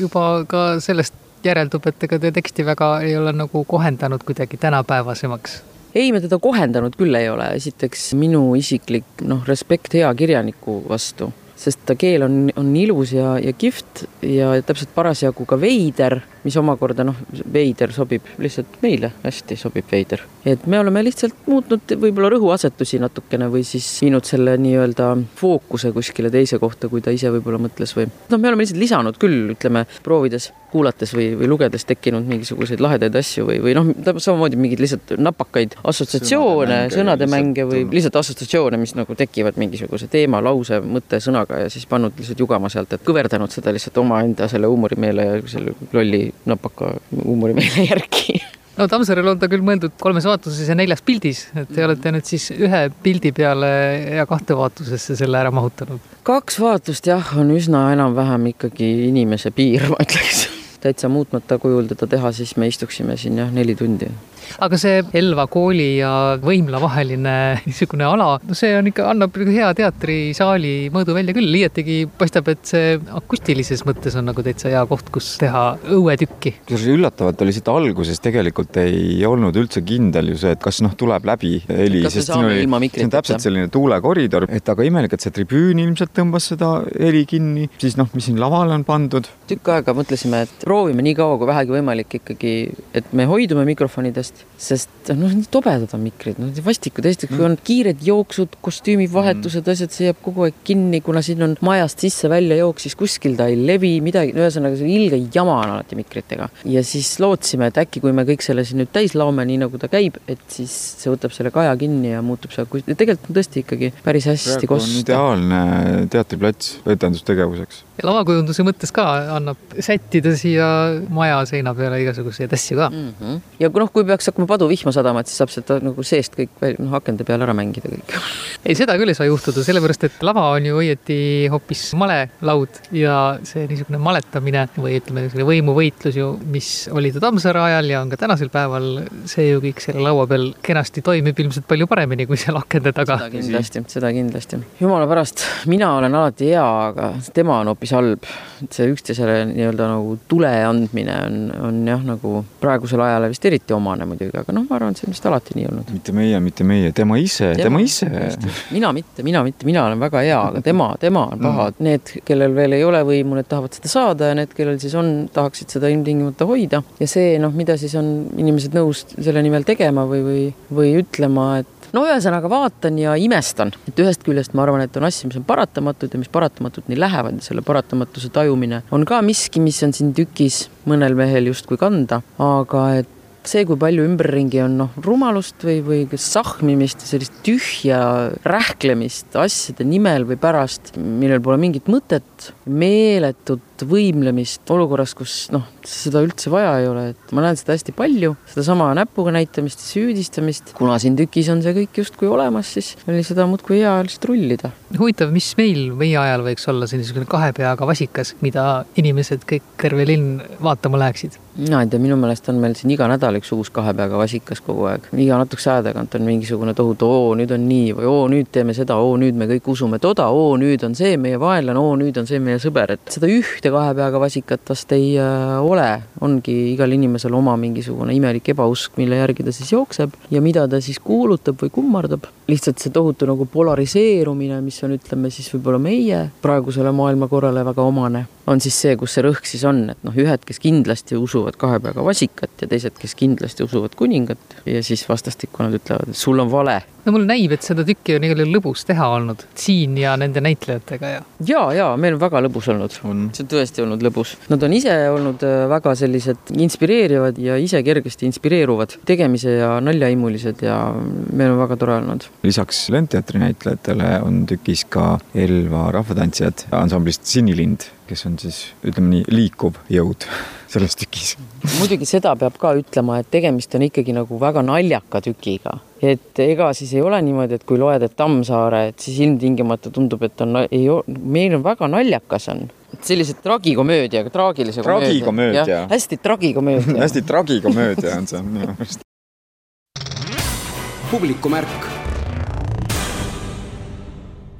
juba ka sellest järeldub, et ega te teksti väga ei ole nagu kohendanud kuidagi tänapäevasemaks. Ei, me teda kohendanud küll ei ole, esiteks minu isiklik noh, respekt hea kirjaniku vastu sest ta keel on, on ilus ja, ja kihvt ja täpselt parasjagu ka veider, mis omakorda noh, veider sobib lihtsalt meile, hästi sobib veider. et me oleme lihtsalt muutnud võib-olla rõhuasetusi natukene või siis viinud selle nii-öelda fookuse kuskile teise kohta, kui ta ise võib-olla mõtles või noh, me oleme lihtsalt lisanud küll, ütleme, proovides kuulates või, või lugedes tekkinud mingisuguseid lahedaid asju või, või noh, samamoodi mingeid lihtsalt napakaid assotsiatsioone, sõnade mänge või lihtsalt assotsiatsioone, mis nagu tekivad mingisuguse teema, lause, mõtte, sõnaga ja siis pannud lihtsalt jugama sealt, et kõverdanud seda lihtsalt omaenda selle huumorimeele ja selle lolli napaka huumorimeele [LAUGHS] järgi. No Tammsaarel on ta küll mõeldud kolmes vaatuses ja neljas pildis, et te olete nüüd siis ühe pildi peale ja kahte vaatusesse selle ära mahutanud. kaks vaatust jah, on üsna enam-vähem ikkagi inimese piir, ma ütleks täitsa muutmata kujul teda teha, siis me istuksime siin jah, neli tundi aga see Elva kooli ja võimla vaheline [LAUGHS] niisugune ala, no see on ikka, annab hea teatrisaali mõõdu välja küll, liiatigi paistab, et see akustilises mõttes on nagu täitsa hea koht, kus teha õuetükki. kusjuures üllatavalt oli siit alguses tegelikult ei olnud üldse kindel ju see, et kas noh, tuleb läbi heli, sest siin oli, see on täpselt selline tuulekoridor, et aga imelik, et see tribüün ilmselt tõmbas seda heli kinni, siis noh, mis siin lavale on pandud. tükk aega mõtlesime, et proovime nii kaua kui vähegi võimalik ikkagi, et me hoidume mikrofonidest sest noh, nii tobedad on mikrid, noh vastikud, esiteks kui on kiired jooksud, kostüümivahetused mm., asjad, see jääb kogu aeg kinni, kuna siin on majast sisse-välja jook, siis kuskil ta ei levi, midagi, ühesõnaga see ilge jama on alati mikritega. ja siis lootsime, et äkki, kui me kõik selle siin nüüd täis laome, nii nagu ta käib, et siis see võtab selle kaja kinni ja muutub seal, tegelikult on tõesti ikkagi päris hästi kosta. ideaalne teatriplats etendustegevuseks ja lavakujunduse mõttes ka annab sättida siia maja seina peale igasuguseid asju ka mm. -hmm. ja kui noh, kui peaks hakkama paduvihma sadama, et siis saab seda nagu seest kõik veel noh, akende peal ära mängida kõik. [LAUGHS] ei, seda küll ei saa juhtuda, sellepärast et lava on ju õieti hoopis malelaud ja see niisugune maletamine või ütleme, niisugune võimuvõitlus ju, mis oli ta Tammsaare ajal ja on ka tänasel päeval, see ju kõik selle laua peal kenasti toimib ilmselt palju paremini kui seal akende taga. seda kindlasti, seda kindlasti. jumala pärast, mina olen alati hea, aga tema on hoopis halb. see üksteisele nii-öelda nagu tule andmine on, on jah, nagu praegusele ajale vist eriti omane muidugi, aga noh, ma arvan, et see on vist alati nii olnud. mitte meie, mitte meie, tema ise, tema ise. mina mitte, mina mitte, mina olen väga hea, aga tema, tema on paha mm.. Need, kellel veel ei ole võimu, need tahavad seda saada ja need, kellel siis on, tahaksid seda ilmtingimata hoida. ja see noh, mida siis on inimesed nõus selle nimel tegema või, või, või ütlema, et no ühesõnaga vaatan ja imestan, et ühest küljest ma arvan, et on asju, mis on paratamatud ja mis paratamatult nii lähevad ja selle paratamatuse tajumine on ka miski, mis on siin tükis mõnel mehel justkui kanda, aga et see, kui palju ümberringi on noh, rumalust või, või sahmimist ja sellist tühja rähklemist asjade nimel või pärast, millel pole mingit mõtet, meeletut võimlemist olukorras, kus noh, seda üldse vaja ei ole, et ma näen seda hästi palju, sedasama näpuga näitamist ja süüdistamist, kuna siin tükis on see kõik justkui olemas, siis oli seda muudkui hea lihtsalt rullida. huvitav, mis meil meie ajal võiks olla see niisugune kahe peaga vasikas, mida inimesed kõik, terve linn vaatama läheksid? mina ei tea, minu meelest on meil siin iga nädal üks uus kahe peaga vasikas kogu aeg, iga natukese aja tagant on mingisugune tohutu, oo nüüd on nii või oo nüüd teeme seda, oo nüüd me kõik usume toda, oo nüüd on see meie vaenlane, oo nüüd on see meie sõber, et seda ühte kahe peaga vasikat vast ei äh, ole, ongi igal inimesel oma mingisugune imelik ebausk, mille järgi ta siis jookseb ja mida ta siis kuulutab või kummardab. lihtsalt see tohutu nagu polariseerumine, mis on, ütleme siis võib-olla meie praegusele maailmakorrale väga omane, on siis see, kus see rõhk siis on, et noh, ühed, kes kindlasti usuvad kahe peaga vasikat ja teised, kes kindlasti usuvad kuningat ja siis vastastikku nad ütlevad, et sul on vale no mulle näib, et seda tükki on igal juhul lõbus teha olnud siin ja nende näitlejatega ja. ja, ja meil on väga lõbus olnud, see on tõesti olnud lõbus. Nad on ise olnud äh, väga sellised inspireerivad ja ise kergesti inspireeruvad, tegemise ja naljaimulised ja meil on väga tore olnud. lisaks Lendteatri näitlejatele on tükis ka Elva rahvatantsijad ansamblist Sinilind kes on siis ütleme nii, liikuv jõud [LAUGHS] selles tükis. muidugi seda peab ka ütlema, et tegemist on ikkagi nagu väga naljaka tükiga, et ega siis ei ole niimoodi, et kui loed, et Tammsaare, et siis ilmtingimata tundub, et on, ei, meil on väga naljakas on sellised tragikomöödia, traagilise tragikomöödia. hästi tragikomöödia hästi tragikomöödia on see minu arust. publikumärk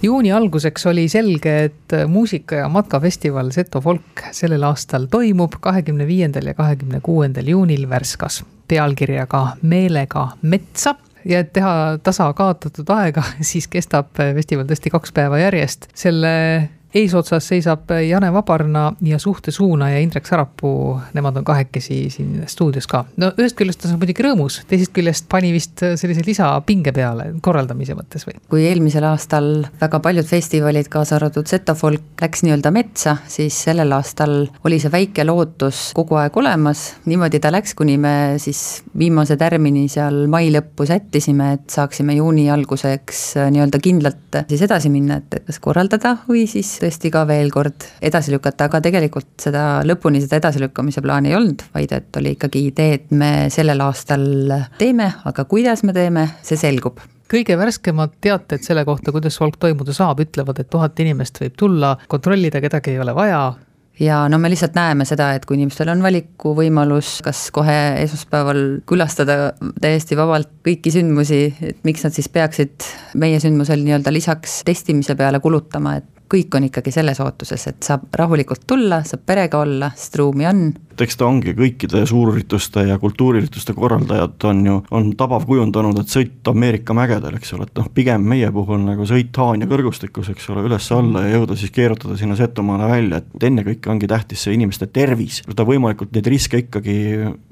juuni alguseks oli selge, et muusika- ja matkafestival Seto Folk sellel aastal toimub kahekümne viiendal ja kahekümne kuuendal juunil Värskas pealkirjaga Meelega metsa ja et teha tasa kaotatud aega, [LAUGHS] siis kestab festival tõesti kaks päeva järjest. selle eesotsas seisab Jane Vabarna ja suhtesuunaja Indrek Sarapuu, nemad on kahekesi siin stuudios ka. no ühest küljest on see muidugi rõõmus, teisest küljest pani vist sellise lisapinge peale korraldamise mõttes või? kui eelmisel aastal väga paljud festivalid, kaasa arvatud Setofolk, läks nii-öelda metsa, siis sellel aastal oli see väike lootus kogu aeg olemas, niimoodi ta läks, kuni me siis viimase tärmini seal mai lõppu sättisime, et saaksime juuni alguseks nii-öelda kindlalt siis edasi minna, et kas korraldada või siis tõesti ka veel kord edasi lükata, aga tegelikult seda lõpuni seda edasilükkamise plaani ei olnud, vaid et oli ikkagi idee, et me sellel aastal teeme, aga kuidas me teeme, see selgub. Kõige värskemad teated selle kohta, kuidas Volk toimuda saab, ütlevad, et tuhat inimest võib tulla, kontrollida kedagi ei ole vaja, ja no me lihtsalt näeme seda, et kui inimestel on valikuvõimalus, kas kohe esmaspäeval külastada täiesti vabalt kõiki sündmusi, et miks nad siis peaksid meie sündmusel nii-öelda lisaks testimise peale kulutama, et kõik on ikkagi selles ootuses, et saab rahulikult tulla, saab perega olla, sest ruumi on. eks ta ongi kõikide suurürituste ja kultuuriürituste korraldajad on ju, on tabav kujundanud, et sõit Ameerika mägedel, eks ole, et noh, pigem meie puhul nagu sõit Haanja kõrgustikus, eks ole, üles-alla ja jõuda siis keerutada sinna Setomaale välja, et ennekõike ongi tähtis see inimeste tervis, seda võimalikult neid riske ikkagi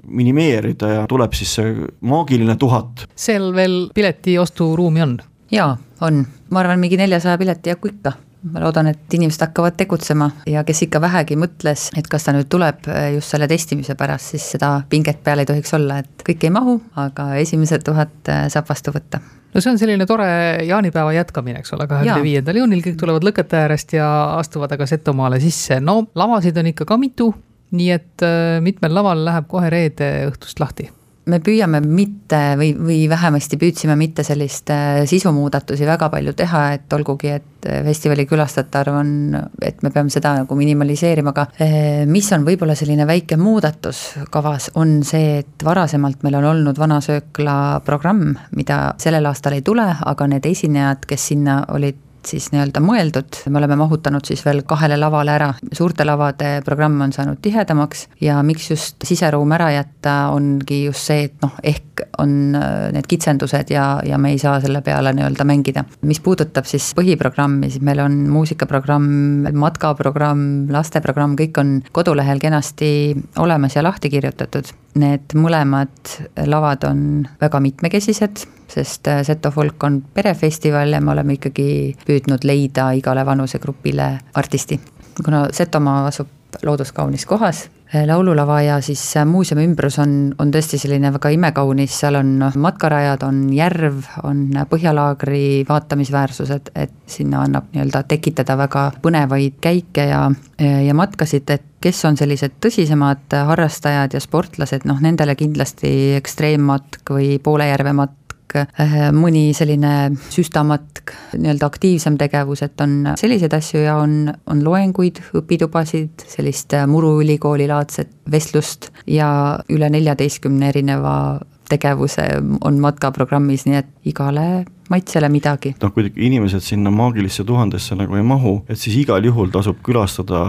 minimeerida ja tuleb siis see maagiline tuhat. seal veel piletiosturuumi on? jaa, on, ma arvan, mingi neljasaja pileti jagu ikka ma loodan, et inimesed hakkavad tegutsema ja kes ikka vähegi mõtles, et kas ta nüüd tuleb eh, just selle testimise pärast, siis seda pinget peal ei tohiks olla, et kõik ei mahu, aga esimesed tuhat eh, saab vastu võtta. No see on selline tore jaanipäeva jätkamine, eks ole, kahekümne viiendal juunil kõik tulevad lõkete äärest ja astuvad aga Setomaale sisse, no lavasid on ikka ka mitu, nii et eh, mitmel laval läheb kohe reede õhtust lahti me püüame mitte või, või vähemasti püüdsime mitte sellist äh, sisumuudatusi väga palju teha, et olgugi, et äh, festivali külastajate arv on, et me peame seda nagu minimaliseerima, aga äh, mis on võib-olla selline väike muudatus kavas, on see, et varasemalt meil on olnud Vanasöökla programm, mida sellel aastal ei tule, aga need esinejad, kes sinna olid siis nii-öelda mõeldud, me oleme mahutanud siis veel kahele lavale ära, suurte lavade programm on saanud tihedamaks ja miks just siseruum ära jätta, ongi just see, et noh, ehk on äh, need kitsendused ja, ja me ei saa selle peale nii-öelda mängida. mis puudutab siis põhiprogrammi, siis meil on muusikaprogramm, matkaprogramm, lasteprogramm, kõik on kodulehel kenasti olemas ja lahti kirjutatud. Need mõlemad lavad on väga mitmekesised sest äh, Seto Folk on perefestival ja me oleme ikkagi püüdnud leida igale vanusegrupile artisti. kuna Setomaa asub looduskaunis kohas, äh, laululava ja siis äh, muuseumi ümbrus on, on tõesti selline väga imekaunis, seal on noh, matkarajad, on järv, on põhjalaagri vaatamisväärsused, et sinna annab nii-öelda tekitada väga põnevaid käike ja, ja matkasid, et kes on sellised tõsisemad harrastajad ja sportlased, noh nendele kindlasti ekstreemmatk või poole matk Äh, mõni selline süstamatk, nii-öelda aktiivsem tegevus, et on selliseid asju ja on, on loenguid, õpitubasid, sellist Muru ülikooli laadset vestlust ja üle neljateistkümne erineva tegevuse on matkaprogrammis, nii et igale maitsele midagi. noh, kui inimesed sinna maagilisse tuhandesse nagu ei mahu, et siis igal juhul tasub külastada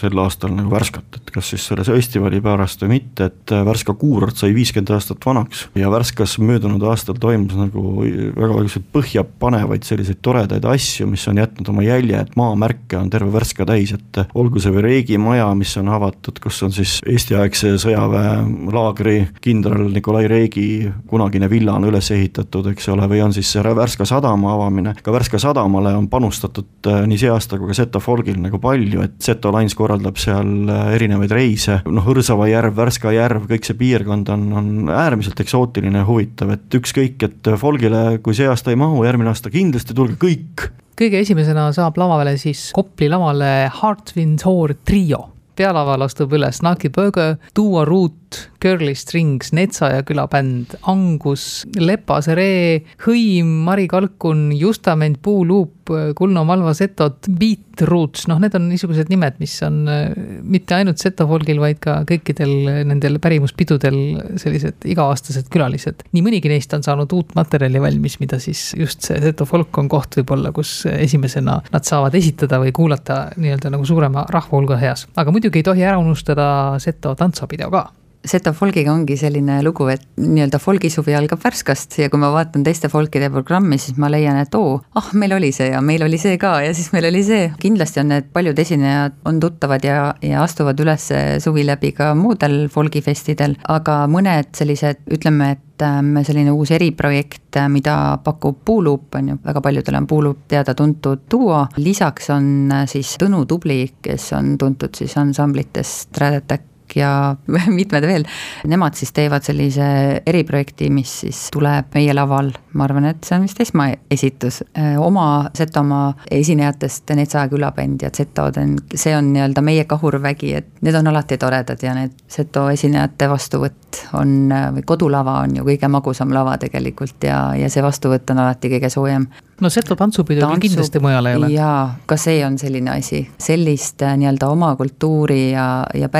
sel aastal nagu Värskat, et kas siis selle festivali pärast või mitte, et Värska kuurort sai viiskümmend aastat vanaks ja Värskas möödunud aastal toimus nagu väga selliseid põhjapanevaid selliseid toredaid asju, mis on jätnud oma jälje, et maamärke on terve Värska täis, et olgu see või Reegi maja, mis on avatud, kus on siis Eesti-aegse sõjaväelaagri kindral Nikolai Reegi kunagine villa on üles ehitatud, eks ole, või on siis see Värska sadama avamine, ka Värska sadamale on panustatud nii see aasta kui ka Seto Folgil nagu palju, et Seto Lines korraldab seal erinevaid reise, noh, Õrsava järv, Värska järv, kõik see piirkond on, on äärmiselt eksootiline ja huvitav, et ükskõik, et Folgile, kui see aasta ei mahu, järgmine aasta kindlasti tulge kõik. Kõige esimesena saab lavale siis Kopli lavale Heart Wind Tour trio. Pealaval astub üles Naki Burger, Duo Root, Girly Strings, Netsaja külabänd, Angus, Lepas Ree, Hõim, Mari Kalkun, Justament, Puuluup, Kulno Malva Setod, Beat Roots, noh, need on niisugused nimed, mis on äh, mitte ainult Seto folgil, vaid ka kõikidel nendel pärimuspidudel sellised iga-aastased külalised. nii mõnigi neist on saanud uut materjali valmis, mida siis just see Seto folk on koht võib-olla, kus esimesena nad saavad esitada või kuulata nii-öelda nagu suurema rahva hulga heas, aga muidu muidugi ei tohi ära unustada Seto tantsupidu ka Seto folgiga ongi selline lugu, et nii-öelda folgisuvi algab Värskast ja kui ma vaatan teiste folkide programmi, siis ma leian, et oo, ah, meil oli see ja meil oli see ka ja siis meil oli see. kindlasti on need paljud esinejad on tuttavad ja, ja astuvad üles suvi läbi ka muudel folgifestidel, aga mõned sellised, ütleme, et ähm, selline uus eriprojekt, mida pakub Puuluup, on ju, väga paljudele on Puuluup teada-tuntud duo, lisaks on äh, siis Tõnu Tubli, kes on tuntud siis ansamblitest Red Attack ja [LAUGHS] mitmed veel, nemad siis teevad sellise eriprojekti, mis siis tuleb meie laval, ma arvan, et see on vist esmaesitus, oma Setomaa esinejatest Netsa külabänd ja Zetoden, see on nii-öelda meie kahurvägi, et need on alati toredad ja need Seto esinejate vastuvõtt on, või kodulava on ju kõige magusam lava tegelikult ja, ja see vastuvõtt on alati kõige soojem. No Seto tantsupidu Tantsu... kindlasti mujal ei ole. jaa, ka see on selline asi, sellist äh, nii-öelda oma kultuuri ja, ja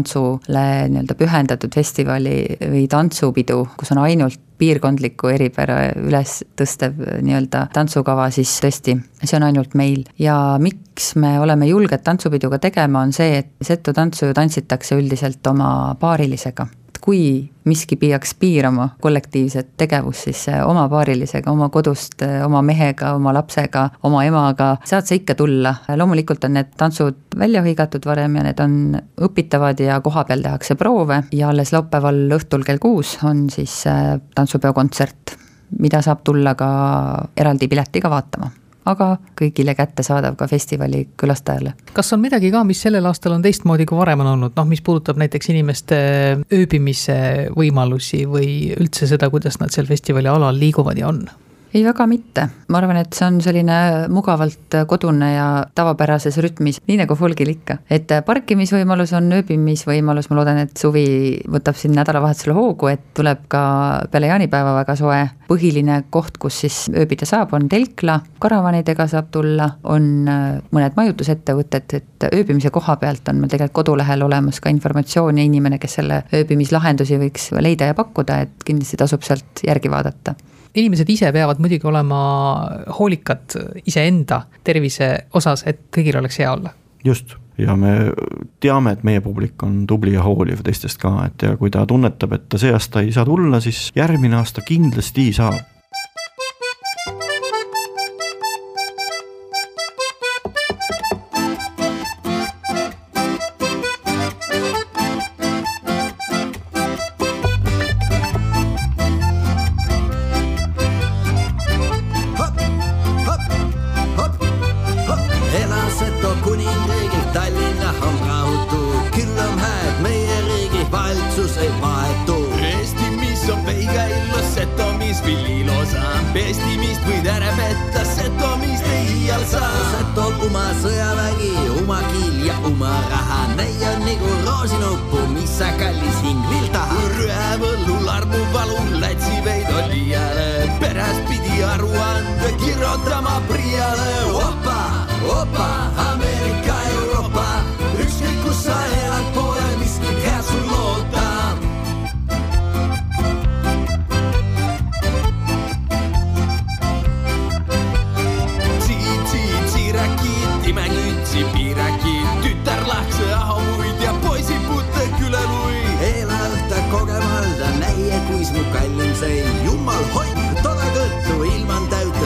pärimustantsule nii-öelda pühendatud festivali või tantsupidu, kus on ainult piirkondlikku eripära üles tõstev nii-öelda tantsukava, siis tõesti, see on ainult meil. ja miks me oleme julged tantsupidu ka tegema, on see, et setu tantsu ju tantsitakse üldiselt oma paarilisega kui miski peaks piirama kollektiivset tegevust, siis oma paarilisega, oma kodust, oma mehega, oma lapsega, oma emaga, saad sa ikka tulla. loomulikult on need tantsud välja hõigatud varem ja need on õpitavad ja kohapeal tehakse proove ja alles laupäeval õhtul kell kuus on siis äh, tantsupeo kontsert, mida saab tulla ka eraldi piletiga vaatama aga kõigile kättesaadav ka festivali külastajale. kas on midagi ka, mis sellel aastal on teistmoodi kui varem on olnud, noh, mis puudutab näiteks inimeste ööbimise võimalusi või üldse seda, kuidas nad seal festivali alal liiguvad ja on? Ei, väga mitte, ma arvan, et see on selline mugavalt kodune ja tavapärases rütmis, nii nagu folgil ikka. et parkimisvõimalus on, ööbimisvõimalus, ma loodan, et suvi võtab siin nädalavahetusel hoogu, et tuleb ka peale jaanipäeva väga soe. põhiline koht, kus siis ööbida saab, on telkla, karavanidega saab tulla, on mõned majutusettevõtted, et ööbimise koha pealt on meil tegelikult kodulehel olemas ka informatsioon ja inimene, kes selle ööbimislahendusi võiks leida ja pakkuda, et kindlasti tasub sealt järgi vaadata inimesed ise peavad muidugi olema hoolikad iseenda tervise osas, et kõigil oleks hea olla. just, ja me teame, et meie publik on tubli ja hooliv teistest ka, et ja kui ta tunnetab, et ta see aasta ei saa tulla, siis järgmine aasta kindlasti saab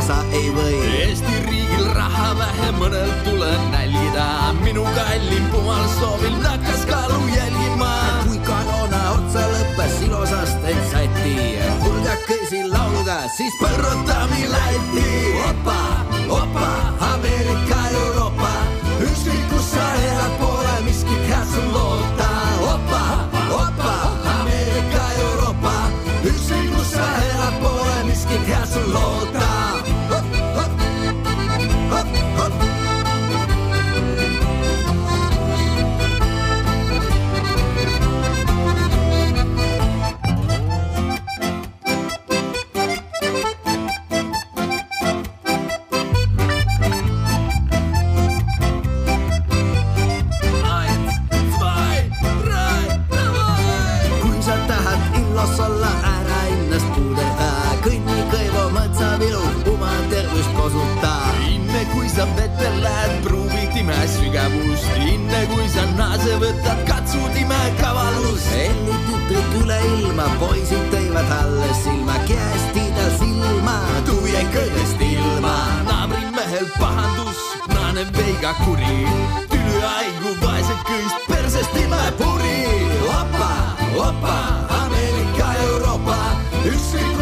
sa ei või. Eesti riigil raha vähe, mõnel tuleb nälgida, minu kallim pumal soovil nakkas kaalu jälgima. kui kanoona otsa lõppes, ilusast end säti, hulgakesi lauluga, siis põrutame Läti. opa, opa, Ameerika, Euroopa, ükskõik kus sa elad, pole miskit head sul loota.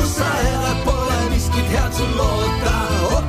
så er der boller, vi skidt her til morgen, der er